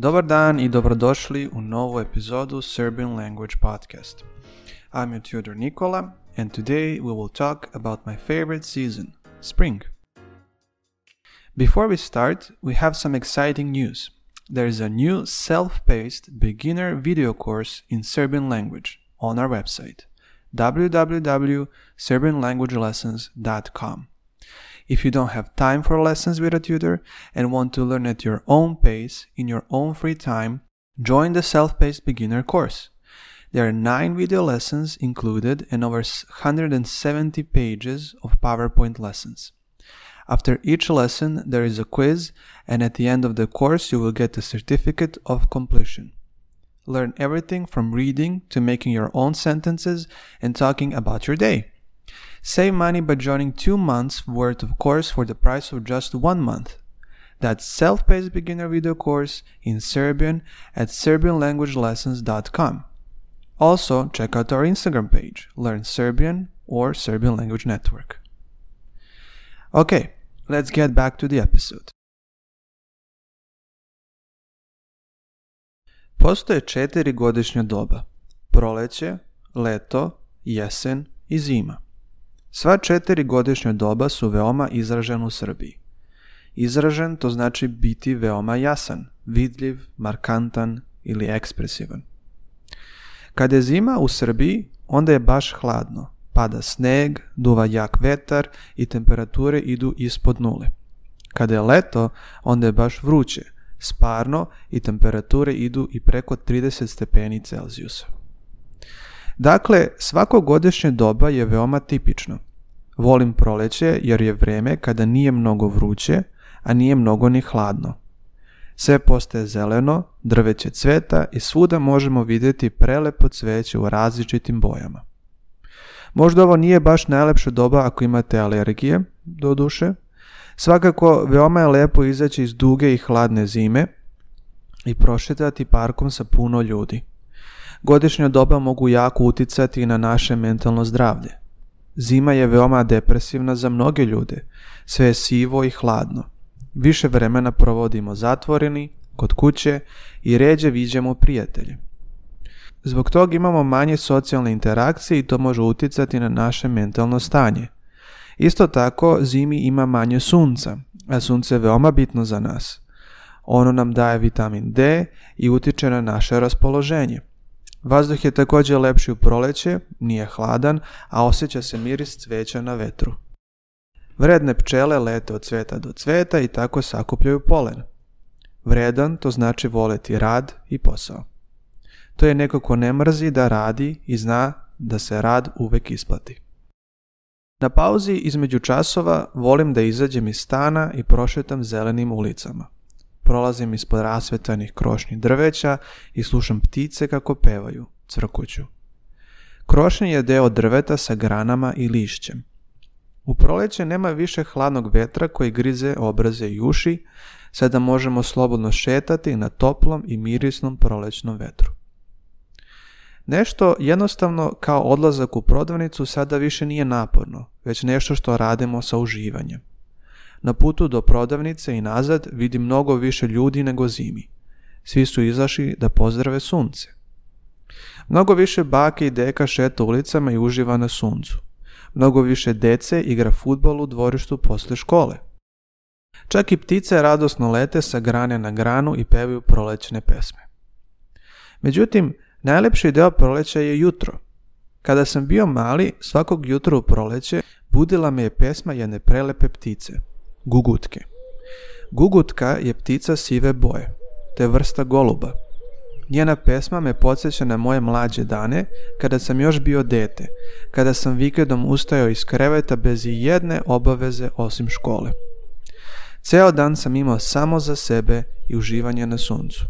Dobar dan i dobrodošli u novu epizodu Serbian Language Podcast. I'm your tutor Nikola and today we will talk about my favorite season, spring. Before we start, we have some exciting news. There is a new self-paced beginner video course in Serbian language on our website www.serbianlanguagelessons.com. If you don't have time for lessons with a tutor and want to learn at your own pace, in your own free time, join the self paced beginner course. There are nine video lessons included and over 170 pages of PowerPoint lessons. After each lesson, there is a quiz, and at the end of the course, you will get a certificate of completion. Learn everything from reading to making your own sentences and talking about your day. Save money by joining two months worth of course for the price of just one month. That's self-paced beginner video course in Serbian at serbianlanguagelessons.com. Also, check out our Instagram page, Learn Serbian or Serbian Language Network. Okay, let's get back to the episode. Postoje četiri godišnja doba. Proleće, leto, jesen i zima. Sva četiri godišnja doba su veoma izražena u Srbiji. Izražen to znači biti veoma jasan, vidljiv, markantan ili ekspresivan. Kada je zima u Srbiji, onda je baš hladno. Pada sneg, duva jak vetar i temperature idu ispod nule. Kada je leto, onda je baš vruće, sparno i temperature idu i preko 30 stepeni Celzijusa. Dakle, svako godišnje doba je veoma tipično. Volim proleće jer je vreme kada nije mnogo vruće, a nije mnogo ni hladno. Sve postaje zeleno, drveće cveta i svuda možemo vidjeti prelepo cveće u različitim bojama. Možda ovo nije baš najlepša doba ako imate alergije, do duše. Svakako, veoma je lepo izaći iz duge i hladne zime i prošetati parkom sa puno ljudi godišnja doba mogu jako uticati na naše mentalno zdravlje. Zima je veoma depresivna za mnoge ljude, sve je sivo i hladno. Više vremena provodimo zatvoreni, kod kuće i ređe viđemo prijatelje. Zbog toga imamo manje socijalne interakcije i to može uticati na naše mentalno stanje. Isto tako, zimi ima manje sunca, a sunce je veoma bitno za nas. Ono nam daje vitamin D i utiče na naše raspoloženje. Vazduh je također lepši u proleće, nije hladan, a osjeća se miris cveća na vetru. Vredne pčele lete od cveta do cveta i tako sakupljaju polen. Vredan to znači voleti rad i posao. To je neko ko ne mrzi da radi i zna da se rad uvek isplati. Na pauzi između časova volim da izađem iz stana i prošetam zelenim ulicama prolazim ispod rasvetanih krošnji drveća i slušam ptice kako pevaju, crkuću. Krošnje je deo drveta sa granama i lišćem. U proleće nema više hladnog vetra koji grize obraze i uši, sada možemo slobodno šetati na toplom i mirisnom prolećnom vetru. Nešto jednostavno kao odlazak u prodavnicu sada više nije naporno, već nešto što radimo sa uživanjem. Na putu do prodavnice i nazad vidi mnogo više ljudi nego zimi. Svi su izašli da pozdrave sunce. Mnogo više bake i deka šeta ulicama i uživa na suncu. Mnogo više dece igra futbol u dvorištu posle škole. Čak i ptice radosno lete sa grane na granu i pevaju prolećne pesme. Međutim, najlepši deo proleća je jutro. Kada sam bio mali, svakog jutra u proleće budila me je pesma jedne prelepe ptice – gugutke. Gugutka je ptica sive boje, te vrsta goluba. Njena pesma me podsjeća na moje mlađe dane, kada sam još bio dete, kada sam vikedom ustajao iz kreveta bez i jedne obaveze osim škole. Ceo dan sam imao samo za sebe i uživanje na suncu.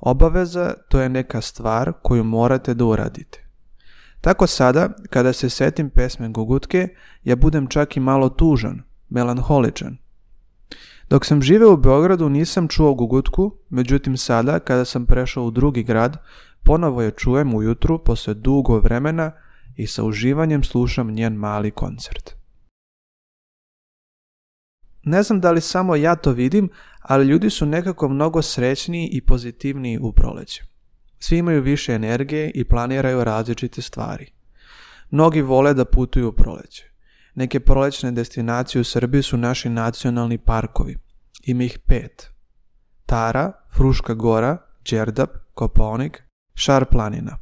Obaveza to je neka stvar koju morate da uradite. Tako sada, kada se setim pesme Gugutke, ja budem čak i malo tužan, melanholičan. Dok sam živeo u Beogradu nisam čuo gugutku, međutim sada kada sam prešao u drugi grad, ponovo je čujem ujutru posle dugo vremena i sa uživanjem slušam njen mali koncert. Ne znam da li samo ja to vidim, ali ljudi su nekako mnogo srećniji i pozitivniji u proleću. Svi imaju više energije i planiraju različite stvari. Mnogi vole da putuju u proleće. Neke prolećne destinacije u Srbiji su naši nacionalni parkovi. Ima ih pet. Tara, Fruška gora, Đerdap, Koponik, Šar planina.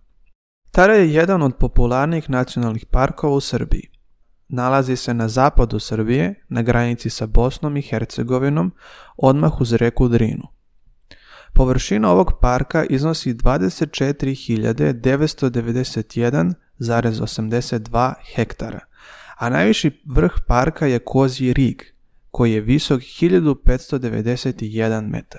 Tara je jedan od popularnijih nacionalnih parkova u Srbiji. Nalazi se na zapadu Srbije, na granici sa Bosnom i Hercegovinom, odmah uz reku Drinu. Površina ovog parka iznosi 24.991,82 hektara a najviši vrh parka je Kozji Rig, koji je visok 1591 metar.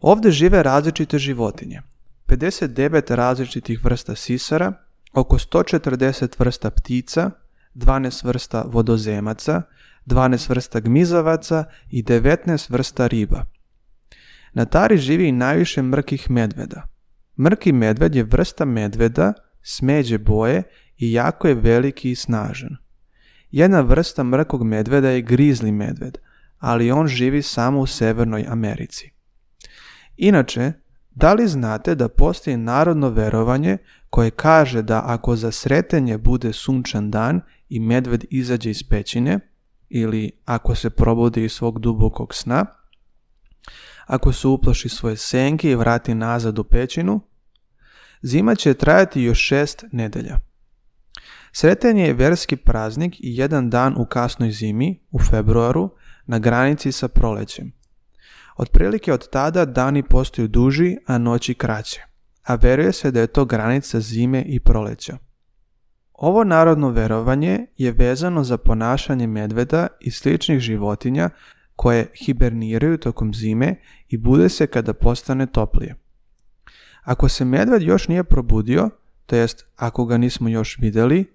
Ovdje žive različite životinje, 59 različitih vrsta sisara, oko 140 vrsta ptica, 12 vrsta vodozemaca, 12 vrsta gmizavaca i 19 vrsta riba. Na tari živi i najviše mrkih medveda. Mrki medved je vrsta medveda, smeđe boje i jako je veliki i snažan. Jedna vrsta mrkog medveda je grizli medved, ali on živi samo u Severnoj Americi. Inače, da li znate da postoji narodno verovanje koje kaže da ako za sretenje bude sunčan dan i medved izađe iz pećine, ili ako se probudi iz svog dubokog sna, ako se uplaši svoje senke i vrati nazad u pećinu, zima će trajati još šest nedelja. Sreten je verski praznik i jedan dan u kasnoj zimi, u februaru, na granici sa prolećem. Otprilike od tada dani postaju duži, a noći kraće, a veruje se da je to granica zime i proleća. Ovo narodno verovanje je vezano za ponašanje medveda i sličnih životinja koje hiberniraju tokom zime i bude se kada postane toplije. Ako se medved još nije probudio, to jest ako ga nismo još vidjeli,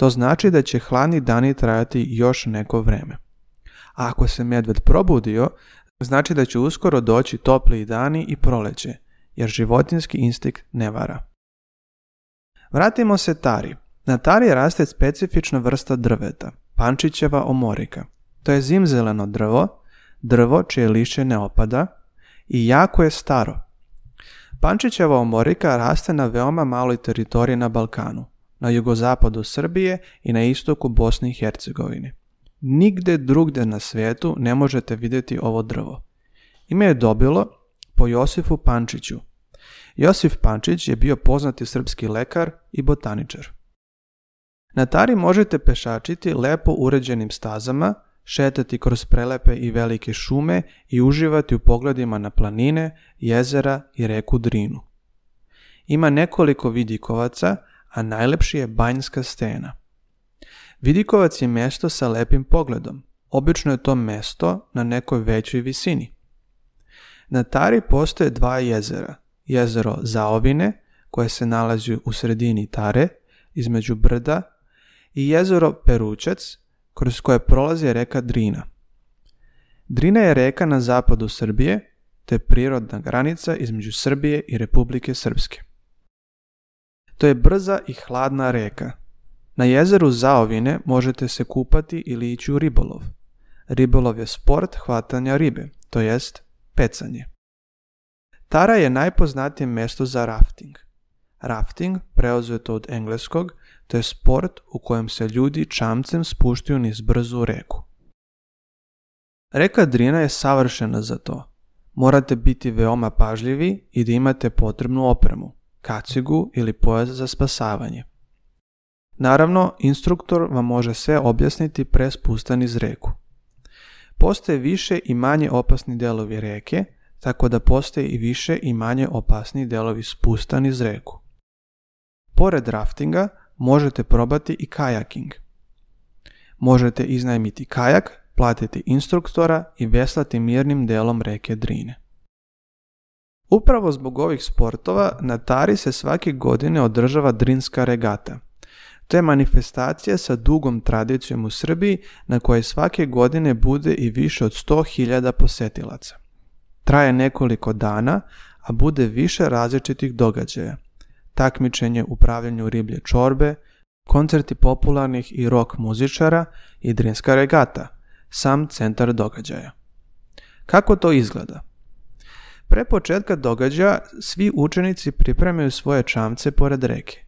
to znači da će hladni dani trajati još neko vreme. A ako se medved probudio, znači da će uskoro doći topliji dani i proleće, jer životinski instinkt ne vara. Vratimo se tari. Na tari raste specifična vrsta drveta, pančićeva omorika. To je zimzeleno drvo, drvo čije lišće ne opada i jako je staro. Pančićeva omorika raste na veoma maloj teritoriji na Balkanu na jugozapadu Srbije i na istoku Bosne i Hercegovine. Nigde drugde na svijetu ne možete vidjeti ovo drvo. Ime je dobilo po Josifu Pančiću. Josif Pančić je bio poznati srpski lekar i botaničar. Na Tari možete pešačiti lepo uređenim stazama, šetati kroz prelepe i velike šume i uživati u pogledima na planine, jezera i reku Drinu. Ima nekoliko vidikovaca a najlepši je Banjska stena. Vidikovac je mjesto sa lepim pogledom. Obično je to mjesto na nekoj većoj visini. Na Tari postoje dva jezera. Jezero Zaovine, koje se nalazi u sredini Tare, između brda, i jezero Peručac, kroz koje prolazi reka Drina. Drina je reka na zapadu Srbije, te prirodna granica između Srbije i Republike Srpske. To je brza i hladna reka. Na jezeru Zaovine možete se kupati ili ići u ribolov. Ribolov je sport hvatanja ribe, to jest pecanje. Tara je najpoznatije mjesto za rafting. Rafting, preuzeto od engleskog, to je sport u kojem se ljudi čamcem spuštuju niz brzu reku. Reka Drina je savršena za to. Morate biti veoma pažljivi i da imate potrebnu opremu kacigu ili pojas za spasavanje. Naravno, instruktor vam može sve objasniti spustan iz reku. Postoje više i manje opasni delovi reke, tako da postoje i više i manje opasni delovi spustan iz reku. Pored raftinga možete probati i kajaking. Možete iznajmiti kajak, platiti instruktora i veslati mirnim delom reke Drine. Upravo zbog ovih sportova na Tari se svake godine održava Drinska regata. To je manifestacija sa dugom tradicijom u Srbiji na kojoj svake godine bude i više od 100.000 posetilaca. Traje nekoliko dana, a bude više različitih događaja. Takmičenje u upravljanju riblje čorbe, koncerti popularnih i rock muzičara i drinska regata, sam centar događaja. Kako to izgleda? Pre početka događa svi učenici pripremaju svoje čamce pored reke.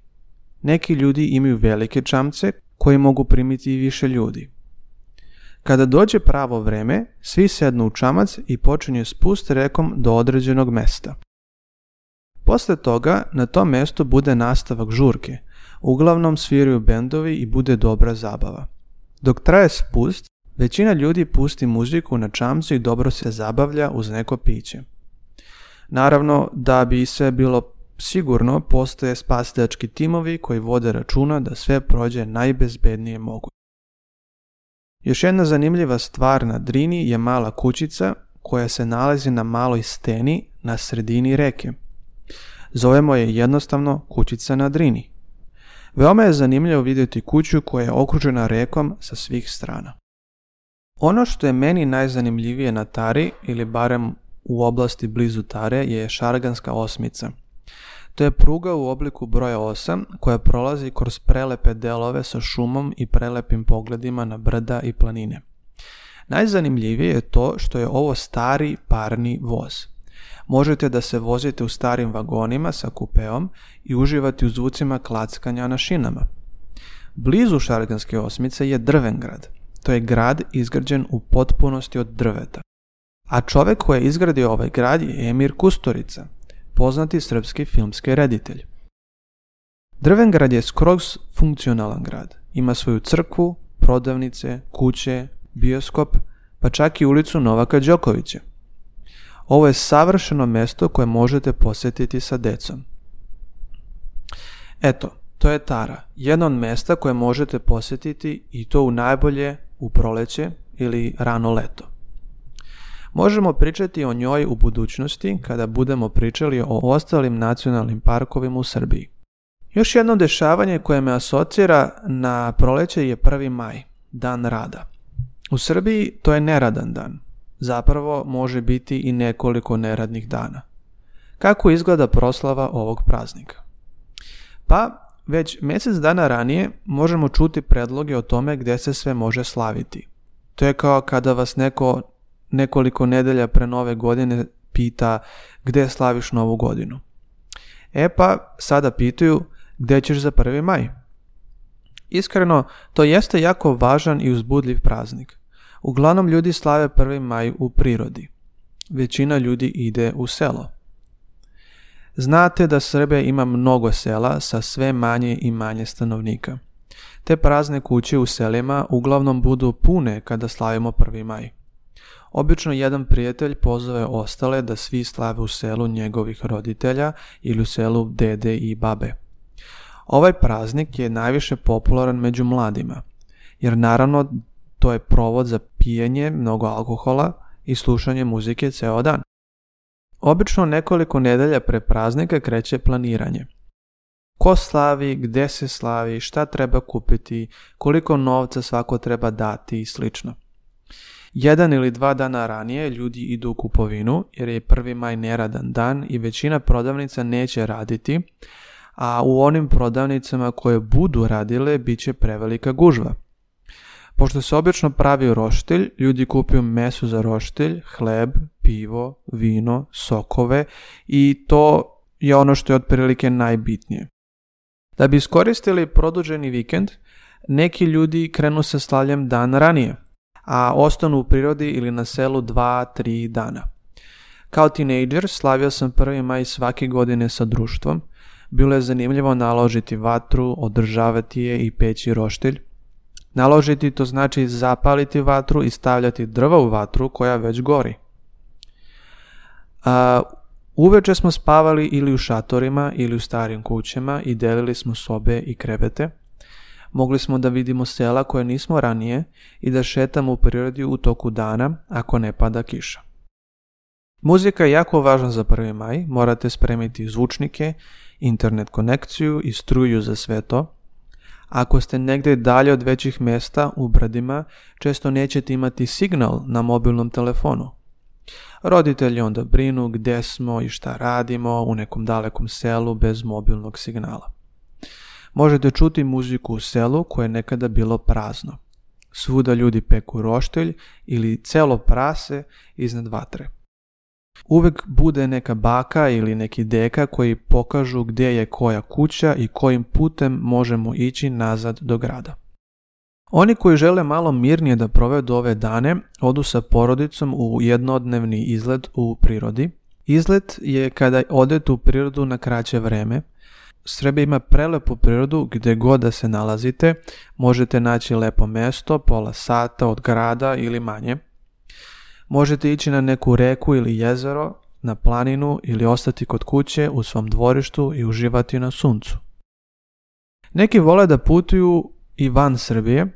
Neki ljudi imaju velike čamce koji mogu primiti i više ljudi. Kada dođe pravo vreme, svi sednu u čamac i počinju spust rekom do određenog mesta. Posle toga na tom mestu bude nastavak žurke. Uglavnom sviraju bendovi i bude dobra zabava. Dok traje spust, većina ljudi pusti muziku na čamcu i dobro se zabavlja uz neko piće. Naravno, da bi sve bilo sigurno, postoje spasitački timovi koji vode računa da sve prođe najbezbednije moguće. Još jedna zanimljiva stvar na Drini je mala kućica koja se nalazi na maloj steni na sredini reke. Zovemo je jednostavno kućica na Drini. Veoma je zanimljivo vidjeti kuću koja je okružena rekom sa svih strana. Ono što je meni najzanimljivije na Tari, ili barem u oblasti blizu Tare je Šarganska osmica. To je pruga u obliku broja 8 koja prolazi kroz prelepe delove sa šumom i prelepim pogledima na brda i planine. Najzanimljivije je to što je ovo stari parni voz. Možete da se vozite u starim vagonima sa kupeom i uživati u zvucima klackanja na šinama. Blizu Šarganske osmice je Drvengrad. To je grad izgrađen u potpunosti od drveta. A čovjek koji je izgradio ovaj grad je Emir Kusturica, poznati srpski filmski reditelj. Drvengrad je skroz funkcionalan grad. Ima svoju crkvu, prodavnice, kuće, bioskop, pa čak i ulicu Novaka Đokovića. Ovo je savršeno mesto koje možete posjetiti sa decom. Eto, to je Tara, jedno od mesta koje možete posjetiti i to u najbolje u proleće ili rano leto. Možemo pričati o njoj u budućnosti kada budemo pričali o ostalim nacionalnim parkovima u Srbiji. Još jedno dešavanje koje me asocira na proleće je 1. maj, dan rada. U Srbiji to je neradan dan. Zapravo može biti i nekoliko neradnih dana. Kako izgleda proslava ovog praznika? Pa, već mjesec dana ranije možemo čuti predloge o tome gdje se sve može slaviti. To je kao kada vas neko nekoliko nedelja pre nove godine pita gde slaviš novu godinu. E pa, sada pitaju gde ćeš za 1. maj. Iskreno, to jeste jako važan i uzbudljiv praznik. Uglavnom ljudi slave 1. maj u prirodi. Većina ljudi ide u selo. Znate da Srbe ima mnogo sela sa sve manje i manje stanovnika. Te prazne kuće u selima uglavnom budu pune kada slavimo 1. maj. Obično jedan prijatelj pozove ostale da svi slave u selu njegovih roditelja ili u selu dede i babe. Ovaj praznik je najviše popularan među mladima, jer naravno to je provod za pijenje mnogo alkohola i slušanje muzike ceo dan. Obično nekoliko nedelja pre praznika kreće planiranje. Ko slavi, gde se slavi, šta treba kupiti, koliko novca svako treba dati i slično. Jedan ili dva dana ranije ljudi idu u kupovinu jer je 1. maj neradan dan i većina prodavnica neće raditi, a u onim prodavnicama koje budu radile bit će prevelika gužva. Pošto se obično pravi roštilj, ljudi kupuju meso za roštilj, hleb, pivo, vino, sokove i to je ono što je otprilike najbitnije. Da bi iskoristili produženi vikend, neki ljudi krenu sa slavljem dan ranije a ostanu u prirodi ili na selu 2-3 dana. Kao tinejdžer slavio sam 1. maj svake godine sa društvom. Bilo je zanimljivo naložiti vatru, održavati je i peći roštilj. Naložiti to znači zapaliti vatru i stavljati drva u vatru koja već gori. uveče smo spavali ili u šatorima ili u starim kućama i delili smo sobe i krevete – Mogli smo da vidimo sela koje nismo ranije i da šetamo u prirodi u toku dana ako ne pada kiša. Muzika je jako važna za 1. maj, morate spremiti zvučnike, internet konekciju i struju za sve to. Ako ste negdje dalje od većih mjesta u bradima, često nećete imati signal na mobilnom telefonu. Roditelji onda brinu gde smo i šta radimo u nekom dalekom selu bez mobilnog signala. Možete čuti muziku u selu koje je nekada bilo prazno. Svuda ljudi peku roštelj ili celo prase iznad vatre. Uvek bude neka baka ili neki deka koji pokažu gdje je koja kuća i kojim putem možemo ići nazad do grada. Oni koji žele malo mirnije da provedu ove dane, odu sa porodicom u jednodnevni izlet u prirodi. Izlet je kada odete u prirodu na kraće vreme, Srbija ima prelepu prirodu gdje god da se nalazite, možete naći lepo mesto, pola sata od grada ili manje. Možete ići na neku reku ili jezero, na planinu ili ostati kod kuće u svom dvorištu i uživati na suncu. Neki vole da putuju i van Srbije.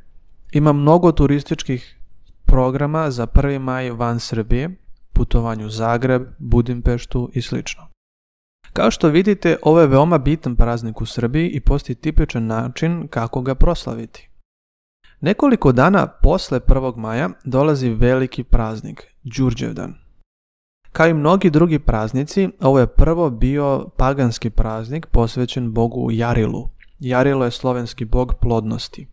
Ima mnogo turističkih programa za 1. maj van Srbije, putovanju Zagreb, Budimpeštu i slično. Kao što vidite, ovo je veoma bitan praznik u Srbiji i postoji tipičan način kako ga proslaviti. Nekoliko dana posle 1. maja dolazi veliki praznik, Đurđevdan. Kao i mnogi drugi praznici, ovo je prvo bio paganski praznik posvećen bogu Jarilu. Jarilo je slovenski bog plodnosti.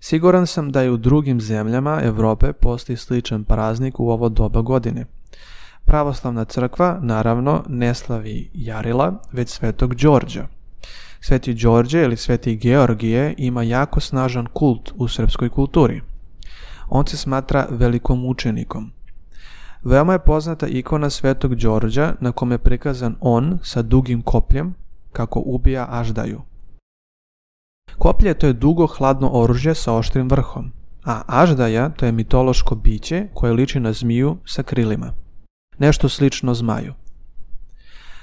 Siguran sam da i u drugim zemljama Europe postoji sličan praznik u ovo doba godine – Pravoslavna crkva, naravno, ne slavi Jarila, već Svetog Đorđa. Sveti Đorđe ili Sveti Georgije ima jako snažan kult u srpskoj kulturi. On se smatra velikom učenikom. Veoma je poznata ikona Svetog Đorđa na kome je prikazan on sa dugim kopljem kako ubija aždaju. Koplje to je dugo hladno oružje sa oštrim vrhom, a aždaja to je mitološko biće koje liči na zmiju sa krilima. Nešto slično zmaju.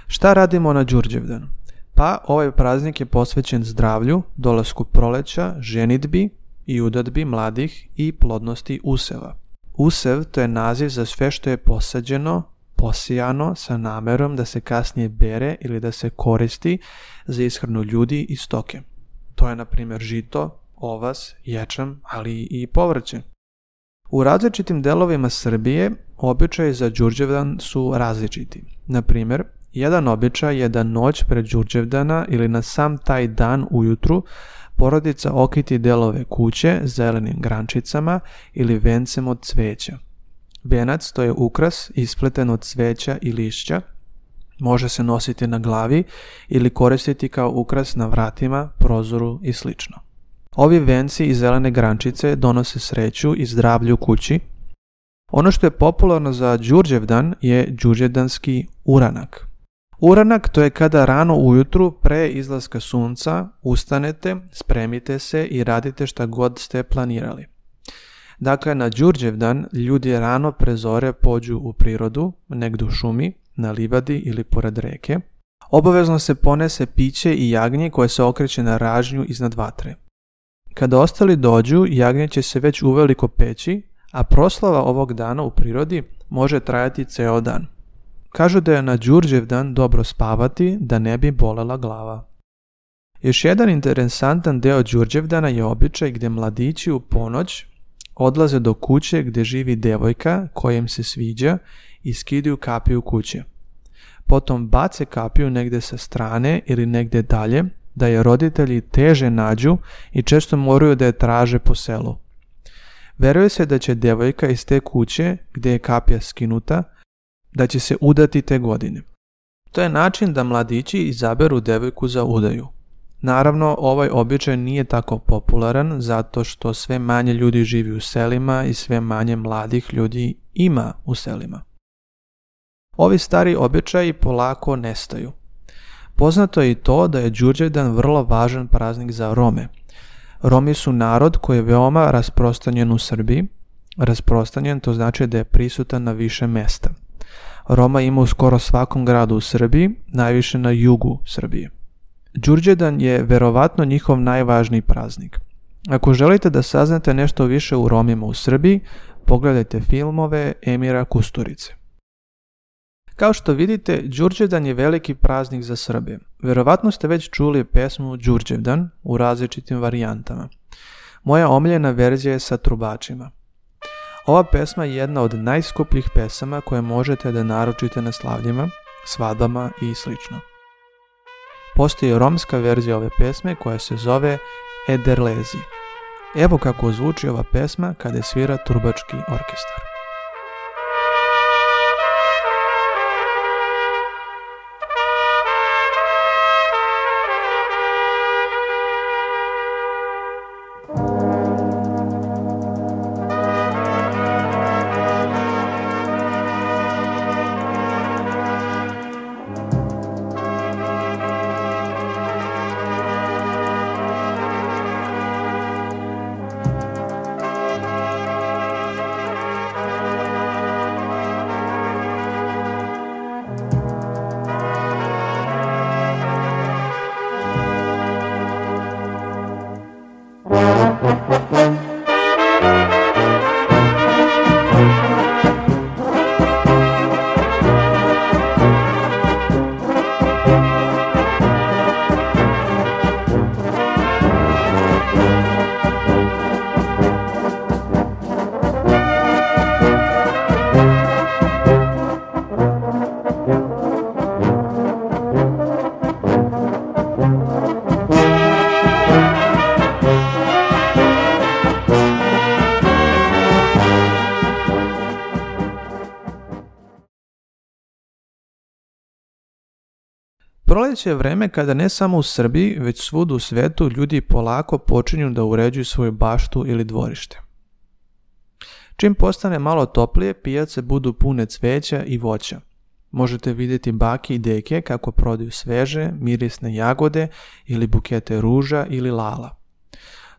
Šta radimo na Đurđevdanu? Pa ovaj praznik je posvećen zdravlju, dolasku proleća, ženitbi i udadbi mladih i plodnosti useva. Usev to je naziv za sve što je posađeno, posijano sa namerom da se kasnije bere ili da se koristi za ishranu ljudi i stoke. To je na primjer žito, ovas, ječam, ali i povrće. U različitim delovima Srbije običaji za Đurđevdan su različiti. Na primjer, jedan običaj je da noć pred Đurđevdana ili na sam taj dan ujutru porodica okiti delove kuće zelenim grančicama ili vencem od cveća. Venac to je ukras ispleten od cveća i lišća, može se nositi na glavi ili koristiti kao ukras na vratima, prozoru i slično. Ovi venci i zelene grančice donose sreću i zdravlju kući. Ono što je popularno za Đurđevdan je Đurđevdanski uranak. Uranak to je kada rano ujutru pre izlaska sunca ustanete, spremite se i radite šta god ste planirali. Dakle, na Đurđevdan ljudi rano prezore pođu u prirodu, negdje u šumi, na livadi ili pored reke. Obavezno se ponese piće i jagnje koje se okreće na ražnju iznad vatre. Kada ostali dođu, jagnje će se već uveliko peći, a proslava ovog dana u prirodi može trajati ceo dan. Kažu da je na Đurđevdan dobro spavati da ne bi bolela glava. Još jedan interesantan deo Đurđevdana je običaj gdje mladići u ponoć odlaze do kuće gdje živi devojka kojem se sviđa i skidaju kapiju kuće. Potom bace kapiju negdje sa strane ili negdje dalje da je roditelji teže nađu i često moraju da je traže po selu. Veruje se da će devojka iz te kuće, gdje je kapija skinuta, da će se udati te godine. To je način da mladići izaberu devojku za udaju. Naravno, ovaj običaj nije tako popularan zato što sve manje ljudi živi u selima i sve manje mladih ljudi ima u selima. Ovi stari običaji polako nestaju. Poznato je i to da je Đurđevdan vrlo važan praznik za Rome. Romi su narod koji je veoma rasprostanjen u Srbiji. Rasprostanjen to znači da je prisutan na više mesta. Roma ima u skoro svakom gradu u Srbiji, najviše na jugu Srbije. Đurđedan je verovatno njihov najvažniji praznik. Ako želite da saznate nešto više u Romima u Srbiji, pogledajte filmove Emira Kusturice. Kao što vidite, Đurđevdan je veliki praznik za Srbije. Verovatno ste već čuli pesmu Đurđevdan u različitim varijantama. Moja omiljena verzija je sa trubačima. Ova pesma je jedna od najskupljih pesama koje možete da naručite na slavljima, svadbama i sl. Postoji romska verzija ove pesme koja se zove Ederlezi. Evo kako zvuči ova pesma kada je svira turbački orkestar. će je vreme kada ne samo u Srbiji, već svud u svetu ljudi polako počinju da uređuju svoju baštu ili dvorište. Čim postane malo toplije, pijace budu pune cveća i voća. Možete vidjeti baki i deke kako prodaju sveže, mirisne jagode ili bukete ruža ili lala.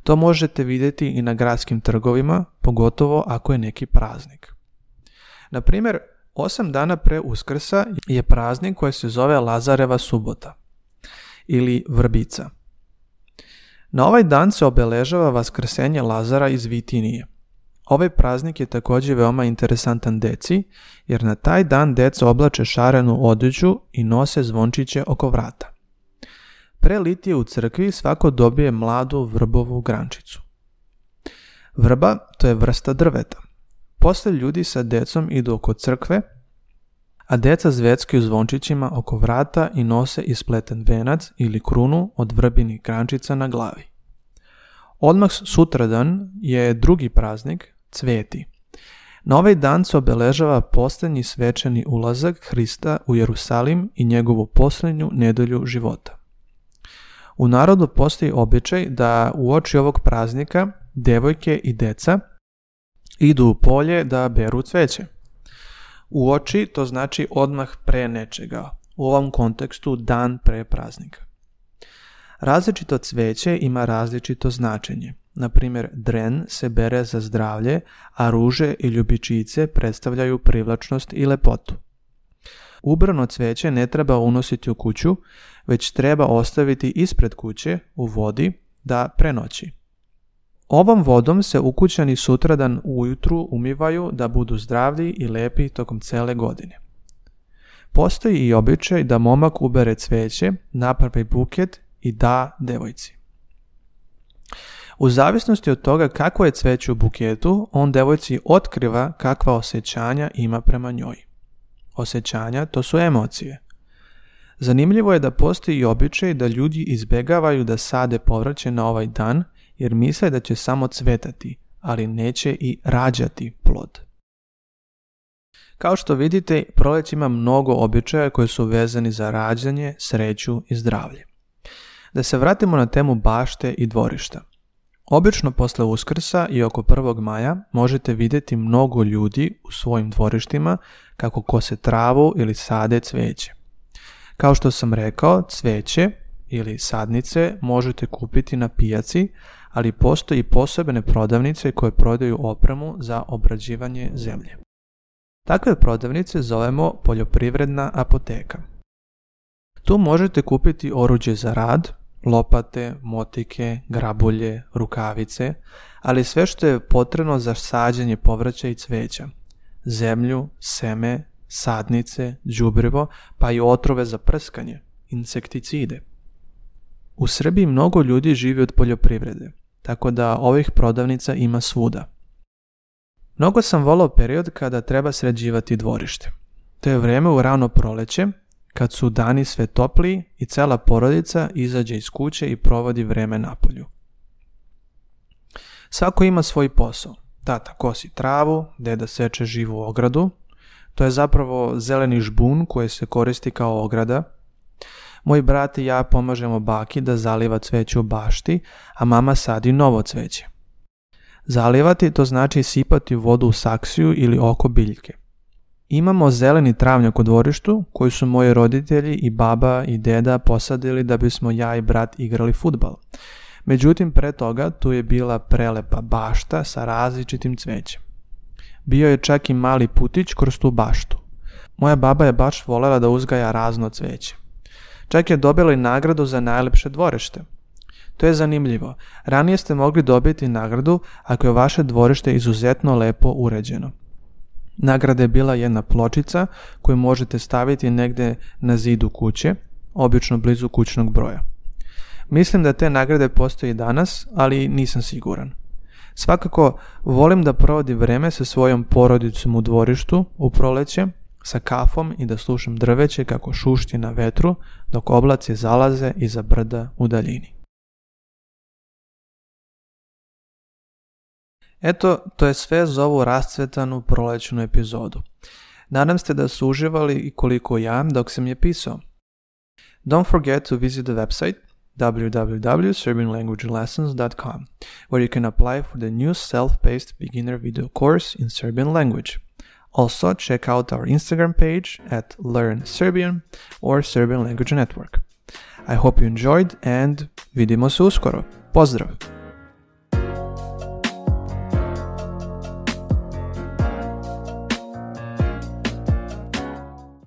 To možete vidjeti i na gradskim trgovima, pogotovo ako je neki praznik. Na primjer, Osam dana pre Uskrsa je praznik koji se zove Lazareva subota ili Vrbica. Na ovaj dan se obeležava vaskrsenje Lazara iz Vitinije. Ovaj praznik je također veoma interesantan deci, jer na taj dan deca oblače šarenu odeću i nose zvončiće oko vrata. Pre litije u crkvi svako dobije mladu vrbovu grančicu. Vrba to je vrsta drveta. Posle ljudi sa decom idu oko crkve, a deca zvecki u zvončićima oko vrata i nose ispleten venac ili krunu od vrbinih grančica na glavi. Odmah sutradan je drugi praznik, cveti. Na ovaj dan se obeležava posljednji svečani ulazak Hrista u Jerusalim i njegovu posljednju nedelju života. U narodu postoji običaj da u oči ovog praznika devojke i deca – Idu u polje da beru cveće. U oči to znači odmah pre nečega, u ovom kontekstu dan pre praznika. Različito cveće ima različito značenje. Na primjer, dren se bere za zdravlje, a ruže i ljubičice predstavljaju privlačnost i lepotu. Ubrano cveće ne treba unositi u kuću, već treba ostaviti ispred kuće u vodi da prenoći. Ovom vodom se ukućani sutradan ujutru umivaju da budu zdravlji i lepi tokom cele godine. Postoji i običaj da momak ubere cveće, napravi buket i da devojci. U zavisnosti od toga kako je cveće u buketu, on devojci otkriva kakva osjećanja ima prema njoj. Osjećanja to su emocije. Zanimljivo je da postoji i običaj da ljudi izbegavaju da sade povraće na ovaj dan jer misle da će samo cvetati, ali neće i rađati plod. Kao što vidite, proljeć ima mnogo običaja koji su vezani za rađanje, sreću i zdravlje. Da se vratimo na temu bašte i dvorišta. Obično posle Uskrsa i oko 1. maja možete vidjeti mnogo ljudi u svojim dvorištima kako kose travu ili sade cveće. Kao što sam rekao, cveće ili sadnice možete kupiti na pijaci, ali postoji posebne prodavnice koje prodaju opremu za obrađivanje zemlje. Takve prodavnice zovemo poljoprivredna apoteka. Tu možete kupiti oruđe za rad, lopate, motike, grabulje, rukavice, ali sve što je potrebno za sađenje povrća i cveća. Zemlju, seme, sadnice, đubrivo, pa i otrove za prskanje, insekticide. U Srbiji mnogo ljudi živi od poljoprivrede tako da ovih prodavnica ima svuda. Mnogo sam volao period kada treba sređivati dvorište. To je vrijeme u rano proleće, kad su dani sve topliji i cela porodica izađe iz kuće i provodi vrijeme napolju. Svako ima svoj posao. Tata kosi travu, deda seče živu ogradu. To je zapravo zeleni žbun koji se koristi kao ograda moj brat i ja pomažemo baki da zaliva cveće u bašti, a mama sadi novo cveće. Zalivati to znači sipati vodu u saksiju ili oko biljke. Imamo zeleni travnjak u dvorištu koji su moji roditelji i baba i deda posadili da bismo ja i brat igrali futbal. Međutim, pre toga tu je bila prelepa bašta sa različitim cvećem. Bio je čak i mali putić kroz tu baštu. Moja baba je baš volela da uzgaja razno cveće. Čak je dobila i nagradu za najlepše dvorište. To je zanimljivo. Ranije ste mogli dobiti nagradu ako je vaše dvorište izuzetno lepo uređeno. Nagrada je bila jedna pločica koju možete staviti negdje na zidu kuće, obično blizu kućnog broja. Mislim da te nagrade postoje i danas, ali nisam siguran. Svakako, volim da provodi vreme sa svojom porodicom u dvorištu u proleće sa kafom i da slušam drveće kako šušti na vetru dok oblaci zalaze iza brda u daljini. Eto, to je sve za ovu rascvetanu prolećnu epizodu. Nadam se da su uživali i koliko ja dok sam je pisao. Don't forget to visit the website www.serbianlanguagelessons.com where you can apply for the new self-paced beginner video course in Serbian language. Also, check out our Instagram page at Learn Serbian or Serbian Language Network. I hope you enjoyed and vidimo se uskoro. Pozdrav!